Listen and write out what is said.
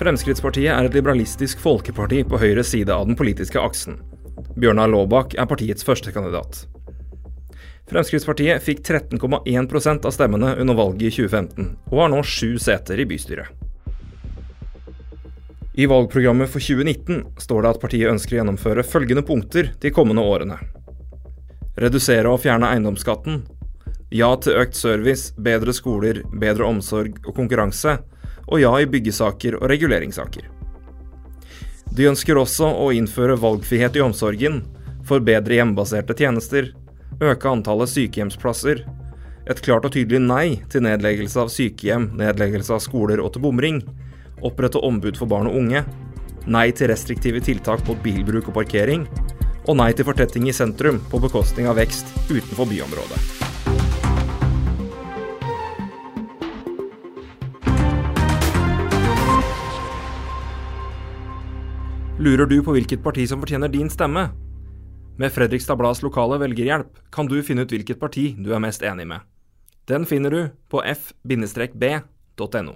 Fremskrittspartiet er et liberalistisk folkeparti på høyre side av den politiske aksen. Bjørnar Laabak er partiets førstekandidat. Fremskrittspartiet fikk 13,1% av stemmene under valget i 2015, og har nå sju seter i bystyret. I valgprogrammet for 2019 står det at partiet ønsker å gjennomføre følgende punkter de kommende årene. Redusere og fjerne eiendomsskatten. Ja til økt service, bedre skoler, bedre omsorg og konkurranse. Og ja i byggesaker og reguleringssaker. De ønsker også å innføre valgfrihet i omsorgen, forbedre hjemmebaserte tjenester, øke antallet sykehjemsplasser, et klart og tydelig nei til nedleggelse av sykehjem, nedleggelse av skoler og til bomring, opprette ombud for barn og unge, nei til restriktive tiltak mot bilbruk og parkering, og nei til fortetting i sentrum på bekostning av vekst utenfor byområdet. Lurer du på hvilket parti som fortjener din stemme? Med Fredrikstad Blads lokale velgerhjelp kan du finne ut hvilket parti du er mest enig med. Den finner du på f-b.no.